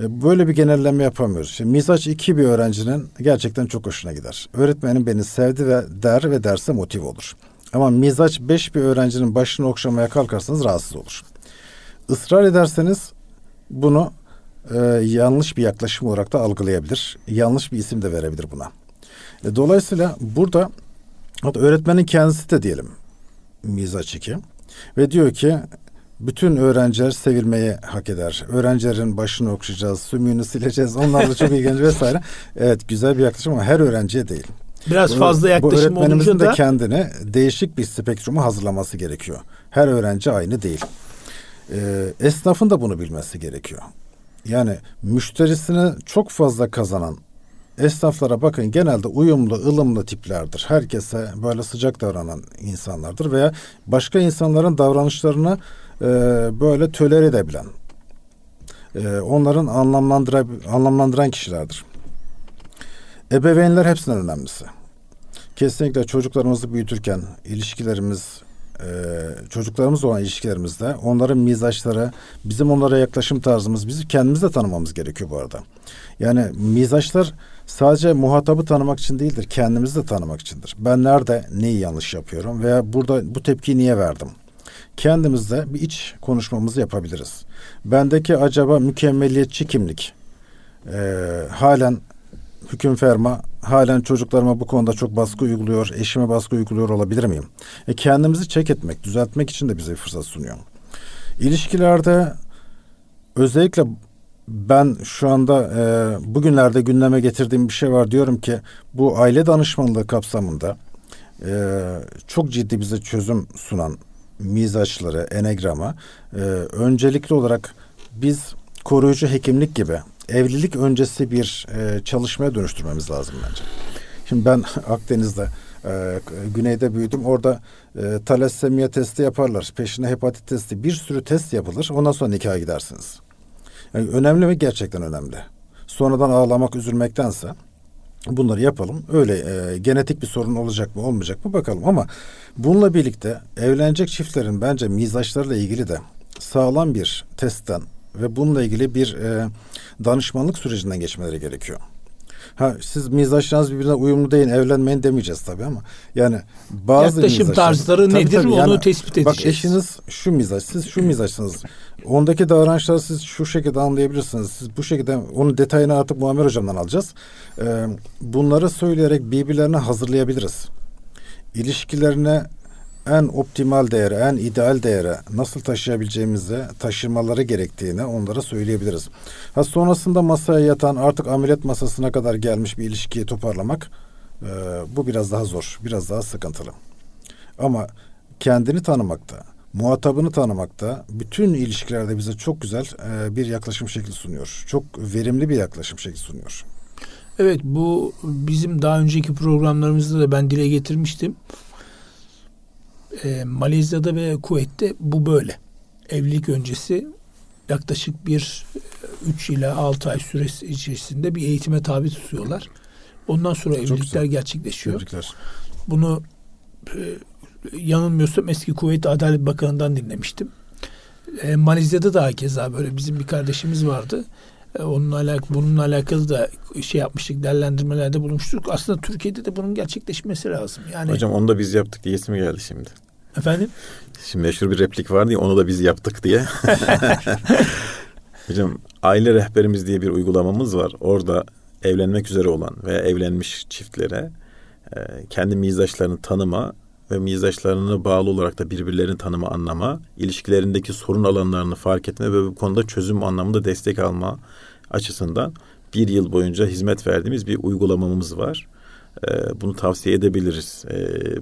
Speaker 2: E, böyle bir genelleme yapamıyoruz. Şimdi mizaç iki bir öğrencinin gerçekten çok hoşuna gider. Öğretmenim beni sevdi ve der ve derse motive olur. Ama mizaç beş bir öğrencinin başını okşamaya kalkarsanız rahatsız olur. Israr ederseniz bunu e, yanlış bir yaklaşım olarak da algılayabilir. Yanlış bir isim de verebilir buna. E, dolayısıyla burada hatta öğretmenin kendisi de diyelim mizaç iki ve diyor ki bütün öğrenciler sevilmeye hak eder. Öğrencilerin başını okşayacağız, sümüğünü sileceğiz. Onlar da çok [laughs] ilginç vesaire. Evet güzel bir yaklaşım ama her öğrenciye değil.
Speaker 1: Biraz bu, fazla yaklaşım
Speaker 2: bu öğretmenimizin de kendine değişik bir spektrumu hazırlaması gerekiyor. Her öğrenci aynı değil. Ee, esnafın da bunu bilmesi gerekiyor. Yani müşterisini çok fazla kazanan esnaflara bakın genelde uyumlu, ılımlı tiplerdir. Herkese böyle sıcak davranan insanlardır veya başka insanların davranışlarını e, böyle tölere edebilen, e, onların anlamlandıra, anlamlandıran kişilerdir. Ebeveynler hepsinden önemlisi. Kesinlikle çocuklarımızı büyütürken ilişkilerimiz, e, çocuklarımız olan ilişkilerimizde onların mizaçları, bizim onlara yaklaşım tarzımız, bizi kendimiz de tanımamız gerekiyor bu arada. Yani mizaçlar sadece muhatabı tanımak için değildir, kendimizi de tanımak içindir. Ben nerede neyi yanlış yapıyorum veya burada bu tepkiyi niye verdim? kendimizde bir iç konuşmamızı yapabiliriz. Bendeki acaba mükemmeliyetçi kimlik e, halen hüküm ferma halen çocuklarıma bu konuda çok baskı uyguluyor, eşime baskı uyguluyor olabilir miyim? E, kendimizi çek etmek, düzeltmek için de bize fırsat sunuyor. İlişkilerde özellikle ben şu anda e, bugünlerde gündeme getirdiğim bir şey var diyorum ki bu aile danışmanlığı kapsamında e, çok ciddi bize çözüm sunan mizaçları, enegrama e, öncelikli olarak biz koruyucu hekimlik gibi evlilik öncesi bir e, çalışmaya dönüştürmemiz lazım bence. Şimdi ben [laughs] Akdeniz'de e, güneyde büyüdüm. Orada e, talassemia testi yaparlar. Peşine hepatit testi. Bir sürü test yapılır. Ondan sonra nikaha gidersiniz. Yani önemli mi? Gerçekten önemli. Sonradan ağlamak, üzülmektense bunları yapalım. Öyle e, genetik bir sorun olacak mı, olmayacak mı bakalım. Ama bununla birlikte evlenecek çiftlerin bence mizaçlarıyla ilgili de sağlam bir testten ve bununla ilgili bir e, danışmanlık sürecinden geçmeleri gerekiyor. Ha siz mizaçlarınız birbirine uyumlu değil evlenmeyin demeyeceğiz tabii ama yani bazı
Speaker 1: yaklaşım tarzları
Speaker 2: Tabii,
Speaker 1: nedir
Speaker 2: tabii,
Speaker 1: onu
Speaker 2: yani
Speaker 1: tespit edeceğiz.
Speaker 2: Bak eşiniz şu mizaç, siz şu mizaçsınız. Ondaki davranışları siz şu şekilde anlayabilirsiniz. Siz bu şekilde onun detayını artık Muammer hocamdan alacağız. Ee, bunları söyleyerek birbirlerine hazırlayabiliriz. İlişkilerine en optimal değere, en ideal değere nasıl taşıyabileceğimizi, taşırmaları gerektiğini onlara söyleyebiliriz. Ha sonrasında masaya yatan artık ameliyat masasına kadar gelmiş bir ilişkiyi toparlamak e, bu biraz daha zor, biraz daha sıkıntılı. Ama kendini tanımakta, muhatabını tanımakta bütün ilişkilerde bize çok güzel e, bir yaklaşım şekli sunuyor. Çok verimli bir yaklaşım şekli sunuyor.
Speaker 1: Evet bu bizim daha önceki programlarımızda da ben dile getirmiştim. Ee, Malezya'da ve Kuveyt'te bu böyle. Evlilik öncesi yaklaşık bir 3 ila 6 ay süresi içerisinde bir eğitime tabi tutuyorlar. Ondan sonra evlilikler
Speaker 2: güzel.
Speaker 1: gerçekleşiyor.
Speaker 2: Tebrikler.
Speaker 1: Bunu e, yanılmıyorsam eski Kuveyt Adalet Bakanı'ndan dinlemiştim. E, Malezya'da da keza böyle bizim bir kardeşimiz vardı. E, onunla alak bununla alakalı da şey yapmıştık, değerlendirmelerde bulunmuştuk. Aslında Türkiye'de de bunun gerçekleşmesi lazım. Yani
Speaker 3: Hocam onu da biz yaptık diye mi geldi şimdi?
Speaker 1: Efendim
Speaker 3: Şimdi meşhur bir replik vardı ya onu da biz yaptık diye. [laughs] Hocam aile rehberimiz diye bir uygulamamız var. Orada evlenmek üzere olan veya evlenmiş çiftlere e, kendi mizaçlarını tanıma ve mizaçlarına bağlı olarak da birbirlerini tanıma, anlama, ilişkilerindeki sorun alanlarını fark etme ve bu konuda çözüm anlamında destek alma açısından bir yıl boyunca hizmet verdiğimiz bir uygulamamız var. E, bunu tavsiye edebiliriz. E,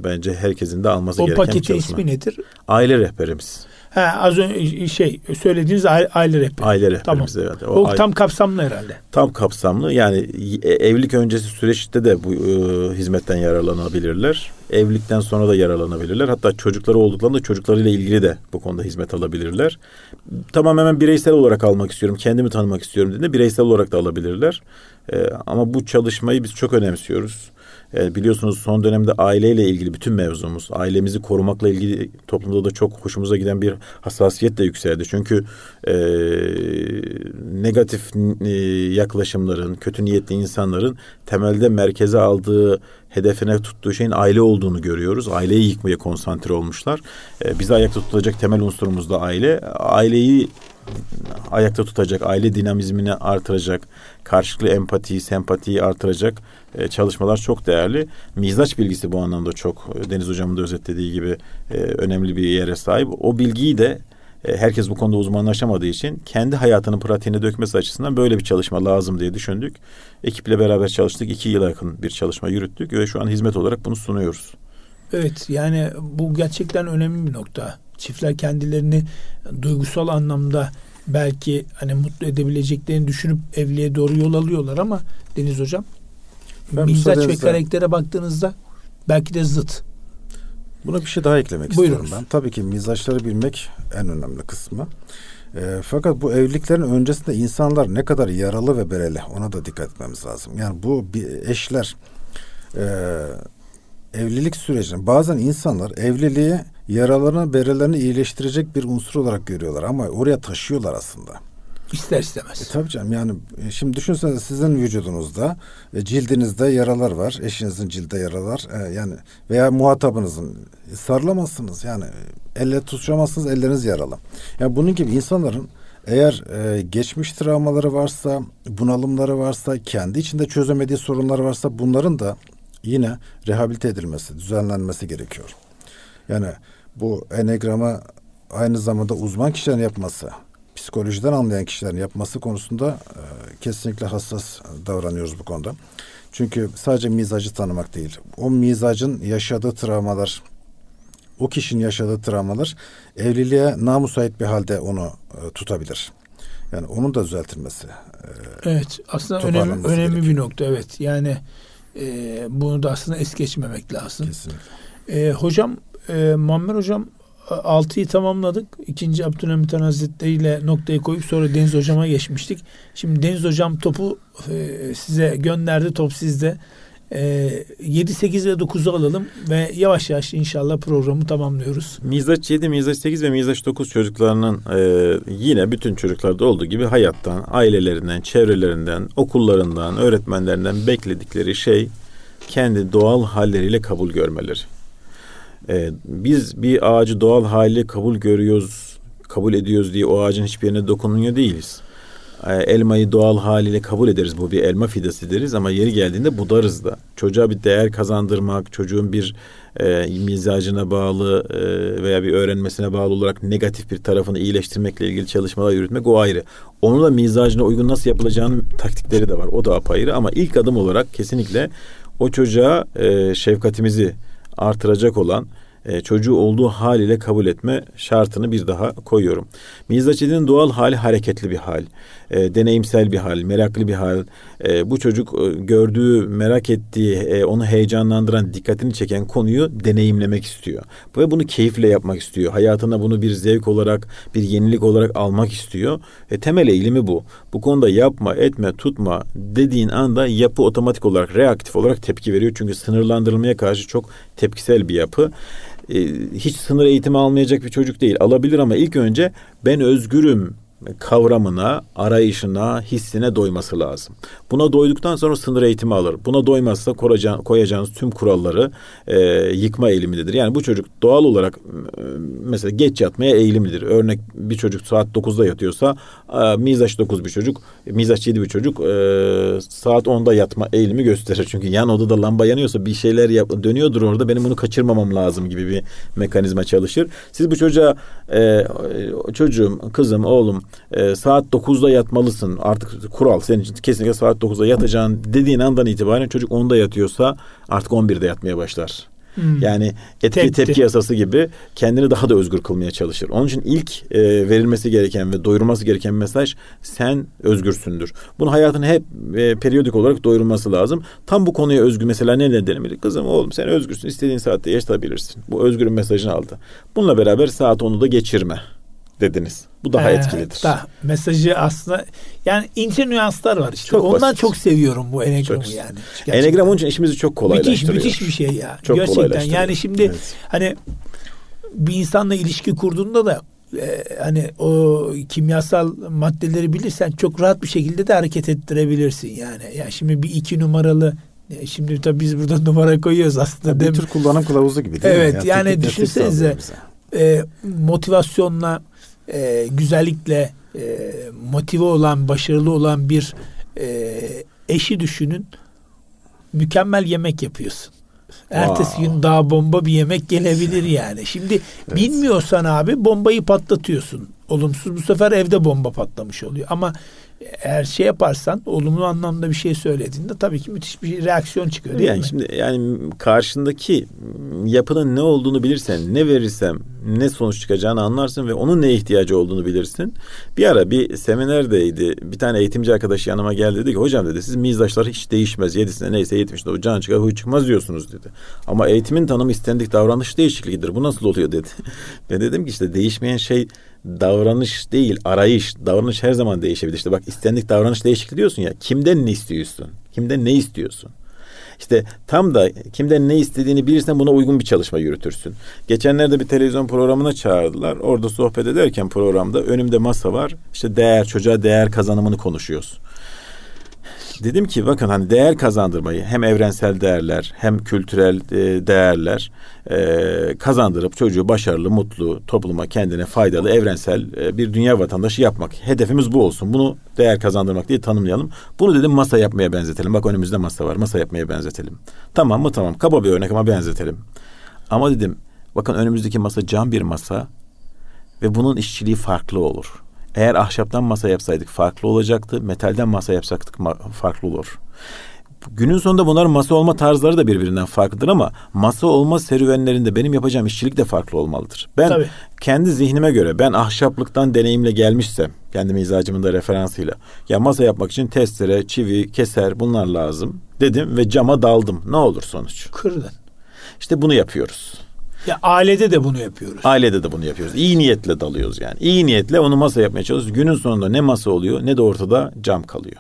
Speaker 3: bence herkesin de alması
Speaker 1: o
Speaker 3: gereken
Speaker 1: paketin
Speaker 3: çalışma.
Speaker 1: ismi nedir?
Speaker 3: Aile rehberimiz.
Speaker 1: Ha, az önce şey söylediğiniz aile, aile rehberi.
Speaker 3: Aile rehberimiz
Speaker 1: Tamam.
Speaker 3: evet.
Speaker 1: O,
Speaker 3: aile-
Speaker 1: tam kapsamlı herhalde.
Speaker 3: tam kapsamlı yani e- evlilik öncesi süreçte de bu e, hizmetten yararlanabilirler. Evlilikten sonra da yararlanabilirler. Hatta çocukları olduklarında çocuklarıyla ilgili de bu konuda hizmet alabilirler. Tamam hemen bireysel olarak almak istiyorum, kendimi tanımak istiyorum dediğinde bireysel olarak da alabilirler. E, ama bu çalışmayı biz çok önemsiyoruz. E, biliyorsunuz son dönemde aileyle ilgili bütün mevzumuz, ailemizi korumakla ilgili toplumda da çok hoşumuza giden bir hassasiyet de yükseldi. Çünkü e, negatif e, yaklaşımların, kötü niyetli insanların temelde merkeze aldığı, hedefine tuttuğu şeyin aile olduğunu görüyoruz. Aileyi yıkmaya konsantre olmuşlar. E, bizi ayakta tutacak temel unsurumuz da aile. Aileyi ayakta tutacak, aile dinamizmini artıracak, karşılıklı empatiyi, sempatiyi artıracak e, çalışmalar çok değerli. Mizaç bilgisi bu anlamda çok Deniz Hocam'ın da özetlediği gibi e, önemli bir yere sahip. O bilgiyi de e, herkes bu konuda uzmanlaşamadığı için kendi hayatının pratiğine dökmesi açısından böyle bir çalışma lazım diye düşündük. Ekiple beraber çalıştık. iki yıla yakın bir çalışma yürüttük ve şu an hizmet olarak bunu sunuyoruz.
Speaker 1: Evet yani bu gerçekten önemli bir nokta. Çiftler kendilerini duygusal anlamda belki hani mutlu edebileceklerini düşünüp evliliğe doğru yol alıyorlar ama Deniz Hocam
Speaker 2: Ben
Speaker 1: mizaç ve karaktere baktığınızda belki de zıt.
Speaker 2: Buna bir şey daha eklemek
Speaker 1: Buyurunuz.
Speaker 2: istiyorum ben. Tabii ki mizaçları bilmek en önemli kısmı. E, fakat bu evliliklerin öncesinde insanlar ne kadar yaralı ve bereli ona da dikkat etmemiz lazım. Yani bu bir eşler e, evlilik sürecinde bazen insanlar evliliği yaralarını berelerini iyileştirecek bir unsur olarak görüyorlar ama oraya taşıyorlar aslında.
Speaker 1: İster
Speaker 2: E
Speaker 1: istemez.
Speaker 2: tabii canım yani e, şimdi düşünsenize sizin vücudunuzda e, cildinizde yaralar var. Eşinizin cilde yaralar e, yani veya muhatabınızın e, sarılamazsınız yani e, elle tutuşamazsınız elleriniz yaralı. Yani bunun gibi insanların eğer e, geçmiş travmaları varsa, bunalımları varsa, kendi içinde çözemediği sorunları varsa bunların da yine rehabilite edilmesi, düzenlenmesi gerekiyor. Yani bu enegrama aynı zamanda uzman kişilerin yapması, psikolojiden anlayan kişilerin yapması konusunda e, kesinlikle hassas davranıyoruz bu konuda. Çünkü sadece mizacı tanımak değil. O mizacın yaşadığı travmalar, o kişinin yaşadığı travmalar evliliğe namusait bir halde onu e, tutabilir. Yani onun da düzeltilmesi. E,
Speaker 1: evet aslında önemli, önemli gerekiyor. bir nokta evet. Yani e, bunu da aslında es geçmemek lazım. Kesinlikle. E, hocam e, Muammer hocam altıyı tamamladık. İkinci Abdülhamit Han Hazretleri ile noktayı koyup sonra Deniz Hocam'a geçmiştik. Şimdi Deniz Hocam topu e, size gönderdi. Top sizde. E, 7, 8 ve 9'u alalım ve yavaş yavaş inşallah programı tamamlıyoruz.
Speaker 3: Mizaç 7, Mizaç 8 ve Mizaç 9 çocuklarının e, yine bütün çocuklarda olduğu gibi hayattan, ailelerinden, çevrelerinden, okullarından, öğretmenlerinden bekledikleri şey kendi doğal halleriyle kabul görmeleri. Ee, biz bir ağacı doğal hali kabul görüyoruz, kabul ediyoruz diye o ağacın hiçbir yerine dokunuyor değiliz. Ee, elmayı doğal haliyle kabul ederiz. Bu bir elma fidesi deriz ama yeri geldiğinde budarız da. Çocuğa bir değer kazandırmak, çocuğun bir e, mizacına bağlı e, veya bir öğrenmesine bağlı olarak negatif bir tarafını iyileştirmekle ilgili çalışmalar yürütmek o ayrı. Onu da mizacına uygun nasıl yapılacağının taktikleri de var. O da apayrı ama ilk adım olarak kesinlikle o çocuğa e, şefkatimizi artıracak olan e, çocuğu olduğu haliyle kabul etme şartını bir daha koyuyorum. Mizaçidin doğal hali hareketli bir hal, e, deneyimsel bir hal, meraklı bir hal. E, bu çocuk e, gördüğü, merak ettiği, e, onu heyecanlandıran, dikkatini çeken konuyu deneyimlemek istiyor. Ve bunu keyifle yapmak istiyor. Hayatına bunu bir zevk olarak, bir yenilik olarak almak istiyor. E, temel eğilimi bu. Bu konuda yapma, etme, tutma dediğin anda yapı otomatik olarak, reaktif olarak tepki veriyor. Çünkü sınırlandırılmaya karşı çok tepkisel bir yapı. E, hiç sınır eğitimi almayacak bir çocuk değil. Alabilir ama ilk önce ben özgürüm kavramına, arayışına, hissine doyması lazım. Buna doyduktan sonra sınır eğitimi alır. Buna doymazsa koyacağınız tüm kuralları e, yıkma eğilimidir. Yani bu çocuk doğal olarak e, mesela geç yatmaya eğilimlidir. Örnek bir çocuk saat 9'da yatıyorsa e, mizaç 9 bir çocuk, mizaç 7 bir çocuk e, saat 10'da yatma eğilimi gösterir. Çünkü yan odada lamba yanıyorsa bir şeyler yap, dönüyordur orada benim bunu kaçırmamam lazım gibi bir mekanizma çalışır. Siz bu çocuğa e, çocuğum, kızım, oğlum e, saat 9'da yatmalısın. Artık kural senin için kesinlikle saat 9'da yatacağın dediğin andan itibaren çocuk 10'da yatıyorsa artık 11'de yatmaya başlar. Hmm. Yani etki Tepki. tepki yasası gibi kendini daha da özgür kılmaya çalışır. Onun için ilk e, verilmesi gereken ve doyurulması gereken mesaj sen özgürsündür. Bunu hayatın hep e, periyodik olarak doyurulması lazım. Tam bu konuya özgü mesela ne nedenimiz? Kızım oğlum sen özgürsün. istediğin saatte yaşatabilirsin. Bu özgürün mesajını aldı. Bununla beraber saat 10'u da geçirme dediniz. Bu daha ee, etkilidir.
Speaker 1: Da, mesajı aslında yani ince nüanslar var işte. Çok Ondan basit. çok seviyorum bu enegramı çok, yani.
Speaker 3: Gerçekten. Enegram onun için işimizi çok kolaylaştırıyor.
Speaker 1: Müthiş, müthiş bir şey ya. Çok Gerçekten yani şimdi evet. hani bir insanla ilişki kurduğunda da e, hani o kimyasal maddeleri bilirsen çok rahat bir şekilde de hareket ettirebilirsin yani. Yani şimdi bir iki numaralı e, Şimdi tabii biz burada [laughs] numara koyuyoruz aslında.
Speaker 2: Ya bir tür kullanım kılavuzu gibi değil
Speaker 1: evet, mi? Yani, yani düşünsenize e, motivasyonla e, güzellikle e, motive olan, başarılı olan bir e, eşi düşünün. Mükemmel yemek yapıyorsun. Ertesi wow. gün daha bomba bir yemek gelebilir yani. Şimdi [laughs] evet. bilmiyorsan abi bombayı patlatıyorsun. Olumsuz bu sefer evde bomba patlamış oluyor. Ama eğer şey yaparsan olumlu anlamda bir şey söylediğinde tabii ki müthiş bir reaksiyon çıkıyor değil
Speaker 3: yani
Speaker 1: mi?
Speaker 3: Şimdi yani karşındaki yapının ne olduğunu bilirsen, ne verirsem ne sonuç çıkacağını anlarsın ve onun ne ihtiyacı olduğunu bilirsin. Bir ara bir seminerdeydi. Bir tane eğitimci arkadaş yanıma geldi dedi ki hocam dedi siz mizaçlar hiç değişmez. Yedisine neyse yetmişte o can çıkar huy çıkmaz diyorsunuz dedi. Ama eğitimin tanımı istendik davranış değişikliğidir. Bu nasıl oluyor dedi. [laughs] Ben dedim ki işte değişmeyen şey davranış değil arayış. Davranış her zaman değişebilir. İşte bak istendik davranış değişikliği diyorsun ya. Kimden ne istiyorsun? Kimden ne istiyorsun? İşte tam da kimden ne istediğini bilirsen buna uygun bir çalışma yürütürsün. Geçenlerde bir televizyon programına çağırdılar. Orada sohbet ederken programda önümde masa var. İşte değer, çocuğa değer kazanımını konuşuyoruz. Dedim ki bakın hani değer kazandırmayı hem evrensel değerler hem kültürel e, değerler e, kazandırıp çocuğu başarılı, mutlu, topluma kendine faydalı, evrensel e, bir dünya vatandaşı yapmak. Hedefimiz bu olsun. Bunu değer kazandırmak diye tanımlayalım. Bunu dedim masa yapmaya benzetelim. Bak önümüzde masa var. Masa yapmaya benzetelim. Tamam mı? Tamam. Kaba bir örnek ama benzetelim. Ama dedim bakın önümüzdeki masa cam bir masa ve bunun işçiliği farklı olur. Eğer ahşaptan masa yapsaydık farklı olacaktı. Metalden masa yapsaktık farklı olur. Günün sonunda bunlar masa olma tarzları da birbirinden farklıdır ama masa olma serüvenlerinde benim yapacağım işçilik de farklı olmalıdır. Ben Tabii. kendi zihnime göre ben ahşaplıktan deneyimle gelmişsem kendi mizacımın da referansıyla ya masa yapmak için testere, çivi, keser bunlar lazım dedim ve cama daldım. Ne olur sonuç?
Speaker 1: Kırdın.
Speaker 3: İşte bunu yapıyoruz.
Speaker 1: Ya ailede de bunu yapıyoruz.
Speaker 3: Ailede de bunu yapıyoruz. İyi niyetle dalıyoruz yani. İyi niyetle onu masa yapmaya çalışıyoruz. Günün sonunda ne masa oluyor ne de ortada cam kalıyor.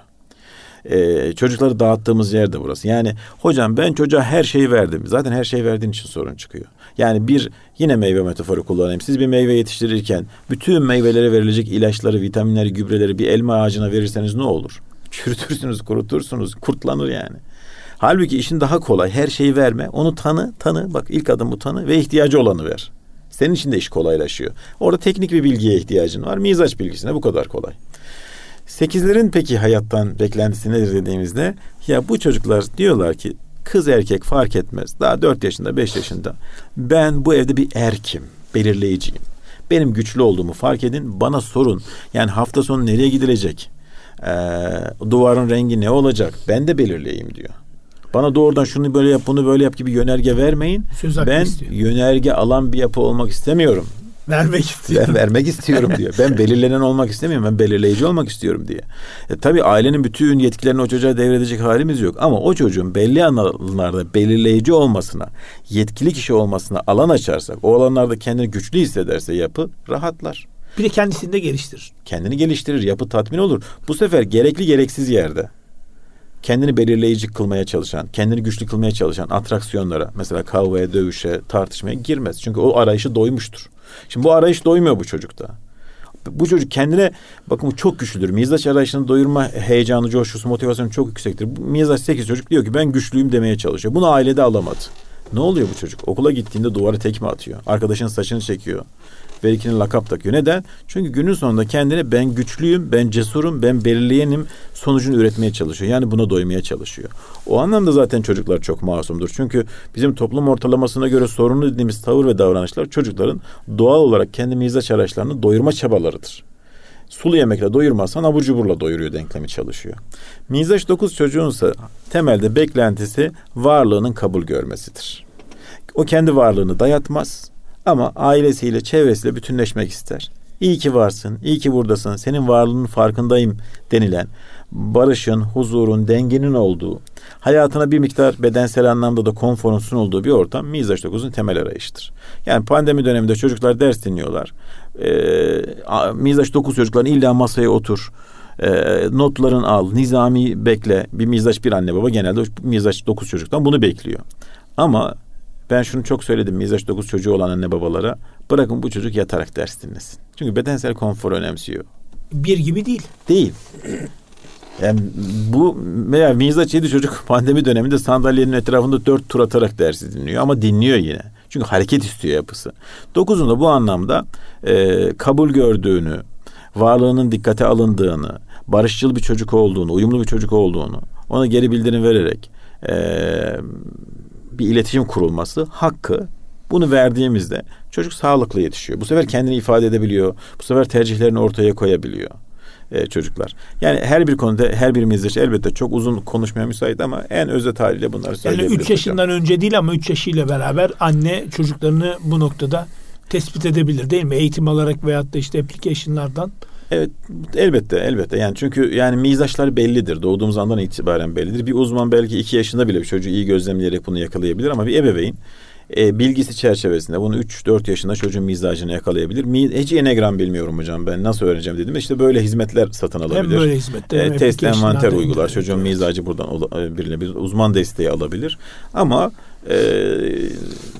Speaker 3: Ee, çocukları dağıttığımız yer de burası. Yani hocam ben çocuğa her şeyi verdim. Zaten her şeyi verdiğin için sorun çıkıyor. Yani bir yine meyve metaforu kullanayım. Siz bir meyve yetiştirirken bütün meyvelere verilecek ilaçları, vitaminleri, gübreleri bir elma ağacına verirseniz ne olur? Çürütürsünüz, kurutursunuz, kurtlanır yani. Halbuki işin daha kolay. Her şeyi verme. Onu tanı, tanı. Bak ilk adım bu tanı ve ihtiyacı olanı ver. Senin için de iş kolaylaşıyor. Orada teknik bir bilgiye ihtiyacın var. Mizaç bilgisine bu kadar kolay. Sekizlerin peki hayattan beklentisi nedir dediğimizde ya bu çocuklar diyorlar ki kız erkek fark etmez. Daha dört yaşında beş yaşında ben bu evde bir erkim, belirleyiciyim. Benim güçlü olduğumu fark edin, bana sorun. Yani hafta sonu nereye gidilecek? Ee, duvarın rengi ne olacak? Ben de belirleyeyim diyor. Bana doğrudan şunu böyle yap, bunu böyle yap gibi yönerge vermeyin. Söz ben istiyor. yönerge alan bir yapı olmak istemiyorum.
Speaker 1: Vermek istiyorum.
Speaker 3: Ben vermek istiyorum diyor. Ben belirlenen olmak istemiyorum. Ben belirleyici olmak istiyorum diye. E, tabii ailenin bütün yetkilerini o çocuğa devredecek halimiz yok. Ama o çocuğun belli alanlarda belirleyici olmasına, yetkili kişi olmasına alan açarsak, o alanlarda kendini güçlü hissederse yapı rahatlar.
Speaker 1: Bir de kendisini de geliştirir.
Speaker 3: Kendini geliştirir, yapı tatmin olur. Bu sefer gerekli gereksiz yerde kendini belirleyici kılmaya çalışan, kendini güçlü kılmaya çalışan atraksiyonlara mesela kavgaya, dövüşe, tartışmaya girmez. Çünkü o arayışı doymuştur. Şimdi bu arayış doymuyor bu çocukta. Bu çocuk kendine bakın bu çok güçlüdür. Mizaç arayışını doyurma heyecanı, coşkusu, motivasyonu çok yüksektir. Mizaç 8 çocuk diyor ki ben güçlüyüm demeye çalışıyor. Bunu ailede alamadı. Ne oluyor bu çocuk? Okula gittiğinde duvara tekme atıyor. Arkadaşının saçını çekiyor. Berikinin lakap takıyor. Neden? Çünkü günün sonunda kendine ben güçlüyüm, ben cesurum, ben belirleyenim sonucunu üretmeye çalışıyor. Yani buna doymaya çalışıyor. O anlamda zaten çocuklar çok masumdur. Çünkü bizim toplum ortalamasına göre sorunlu dediğimiz tavır ve davranışlar çocukların doğal olarak kendi mizaç araçlarını doyurma çabalarıdır. Sulu yemekle doyurmazsan abur cuburla doyuruyor denklemi çalışıyor. Mizaç 9 çocuğunsa temelde beklentisi varlığının kabul görmesidir. O kendi varlığını dayatmaz ama ailesiyle, çevresiyle bütünleşmek ister. İyi ki varsın, iyi ki buradasın, senin varlığının farkındayım denilen barışın, huzurun, dengenin olduğu, hayatına bir miktar bedensel anlamda da konforun sunulduğu bir ortam Mizaç 9'un temel arayışıdır. Yani pandemi döneminde çocuklar ders dinliyorlar. Ee, Mizaç 9 çocukların illa masaya otur, e, notların al, nizami bekle. Bir mizaç bir anne baba genelde mizaç 9 çocuktan bunu bekliyor. Ama ben şunu çok söyledim mizaç 9 çocuğu olan anne babalara. Bırakın bu çocuk yatarak ders dinlesin. Çünkü bedensel konfor önemsiyor.
Speaker 1: Bir gibi değil.
Speaker 3: Değil. Yani bu veya mizaç 7 çocuk [laughs] pandemi döneminde sandalyenin etrafında dört tur atarak dersi dinliyor ama dinliyor yine. Çünkü hareket istiyor yapısı. Dokuzun da bu anlamda e, kabul gördüğünü, varlığının dikkate alındığını, barışçıl bir çocuk olduğunu, uyumlu bir çocuk olduğunu ona geri bildirim vererek e, bir iletişim kurulması hakkı bunu verdiğimizde çocuk sağlıklı yetişiyor. Bu sefer kendini ifade edebiliyor. Bu sefer tercihlerini ortaya koyabiliyor e, çocuklar. Yani her bir konuda her birimizde elbette çok uzun konuşmaya müsait ama en özet haliyle bunları söyleyebiliriz.
Speaker 1: Yani 3 yaşından hocam. önce değil ama 3 yaşıyla beraber anne çocuklarını bu noktada tespit edebilir değil mi? Eğitim alarak veyahut da işte application'lardan
Speaker 3: Evet elbette elbette yani çünkü yani mizaçlar bellidir doğduğumuz andan itibaren bellidir. Bir uzman belki iki yaşında bile bir çocuğu iyi gözlemleyerek bunu yakalayabilir ama bir ebeveyn e, bilgisi çerçevesinde bunu 3-4 yaşında çocuğun mizacını yakalayabilir. Mi, hiç enegram bilmiyorum hocam ben nasıl öğreneceğim dedim. İşte böyle hizmetler satın alabilir.
Speaker 1: Hem böyle hizmetler
Speaker 3: e, test envanter uygular. Çocuğun evet. mizacı buradan e, birine bir uzman desteği alabilir. Ama e,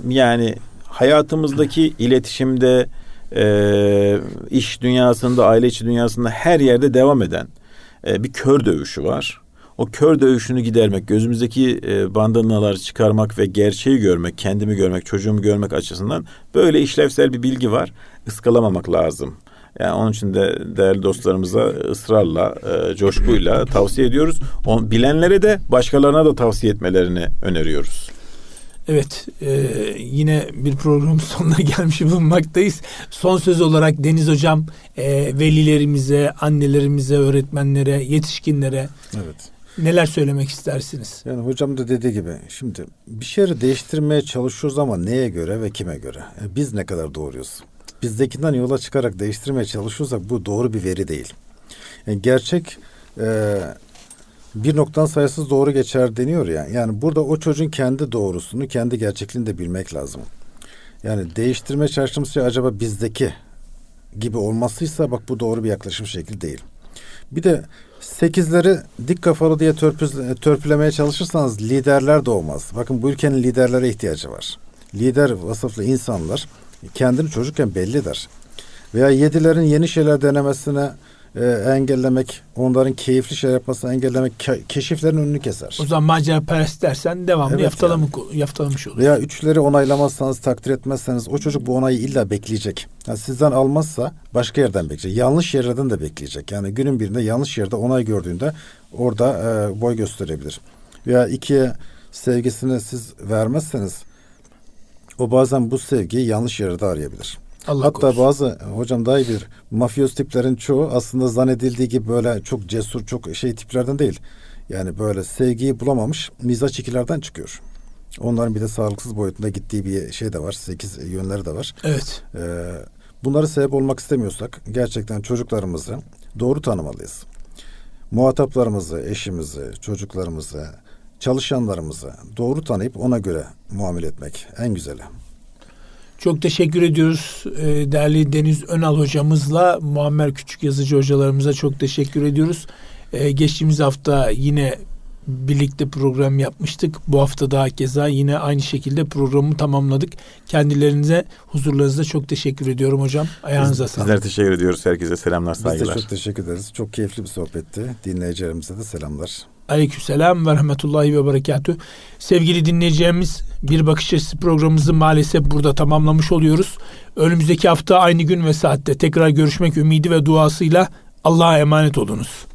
Speaker 3: yani hayatımızdaki iletişimde e, iş dünyasında, aile içi dünyasında her yerde devam eden e, bir kör dövüşü var. o kör dövüşünü gidermek, gözümüzdeki e, bandanaları çıkarmak ve gerçeği görmek, kendimi görmek, çocuğumu görmek açısından böyle işlevsel bir bilgi var. Iskalamamak lazım. Yani onun için de değerli dostlarımıza ısrarla, e, coşkuyla tavsiye ediyoruz. On, bilenlere de başkalarına da tavsiye etmelerini öneriyoruz.
Speaker 1: Evet e, yine bir programın [laughs] sonuna gelmiş bulunmaktayız. Son söz olarak Deniz Hocam e, velilerimize, annelerimize, öğretmenlere, yetişkinlere evet. neler söylemek istersiniz?
Speaker 2: Yani hocam da dediği gibi şimdi bir şeyleri değiştirmeye çalışıyoruz ama neye göre ve kime göre? Yani e, biz ne kadar doğruyuz? Bizdekinden yola çıkarak değiştirmeye çalışıyorsak bu doğru bir veri değil. Yani gerçek e, bir noktadan sayısız doğru geçer deniyor ya. Yani burada o çocuğun kendi doğrusunu, kendi gerçekliğini de bilmek lazım. Yani değiştirme çalıştığımız şey acaba bizdeki gibi olmasıysa bak bu doğru bir yaklaşım şekli değil. Bir de sekizleri dik kafalı diye törpüz, törpülemeye çalışırsanız liderler doğmaz. Bakın bu ülkenin liderlere ihtiyacı var. Lider vasıflı insanlar kendini çocukken belli der. Veya yedilerin yeni şeyler denemesine e, engellemek, onların keyifli şey yapmasını engellemek ke- keşiflerin önünü keser.
Speaker 1: O zaman macera perest dersen devamlı evet yaftalama, yani. yaftalamış olur.
Speaker 2: Veya üçleri onaylamazsanız, takdir etmezseniz o çocuk bu onayı illa bekleyecek. Yani sizden almazsa başka yerden bekleyecek. Yanlış yerden de bekleyecek. Yani günün birinde yanlış yerde onay gördüğünde orada e, boy gösterebilir. Veya ikiye sevgisini siz vermezseniz o bazen bu sevgiyi yanlış yerde arayabilir. Allah Hatta korusun. bazı hocam daha iyi bir mafyoz tiplerin çoğu aslında zannedildiği gibi böyle çok cesur çok şey tiplerden değil. Yani böyle sevgiyi bulamamış mizaç ikilerden çıkıyor. Onların bir de sağlıksız boyutunda gittiği bir şey de var. Sekiz yönleri de var.
Speaker 1: Evet.
Speaker 2: Ee, bunları sebep olmak istemiyorsak gerçekten çocuklarımızı doğru tanımalıyız. Muhataplarımızı, eşimizi, çocuklarımızı, çalışanlarımızı doğru tanıyıp ona göre muamele etmek en güzeli.
Speaker 1: Çok teşekkür ediyoruz e, değerli Deniz Önal hocamızla Muammer Küçük Yazıcı hocalarımıza çok teşekkür ediyoruz. E, geçtiğimiz hafta yine birlikte program yapmıştık. Bu hafta daha keza yine aynı şekilde programı tamamladık. Kendilerinize huzurlarınızda çok teşekkür ediyorum hocam. Ayağınıza sağlık.
Speaker 3: Bizler teşekkür ediyoruz. Herkese selamlar, saygılar.
Speaker 2: Biz de çok teşekkür ederiz. Çok keyifli bir sohbetti. Dinleyicilerimize de selamlar.
Speaker 1: Aleykümselam ve rahmetullahi ve berekatü. Sevgili dinleyeceğimiz Bir Bakış Açısı programımızı maalesef burada tamamlamış oluyoruz. Önümüzdeki hafta aynı gün ve saatte tekrar görüşmek ümidi ve duasıyla Allah'a emanet olunuz.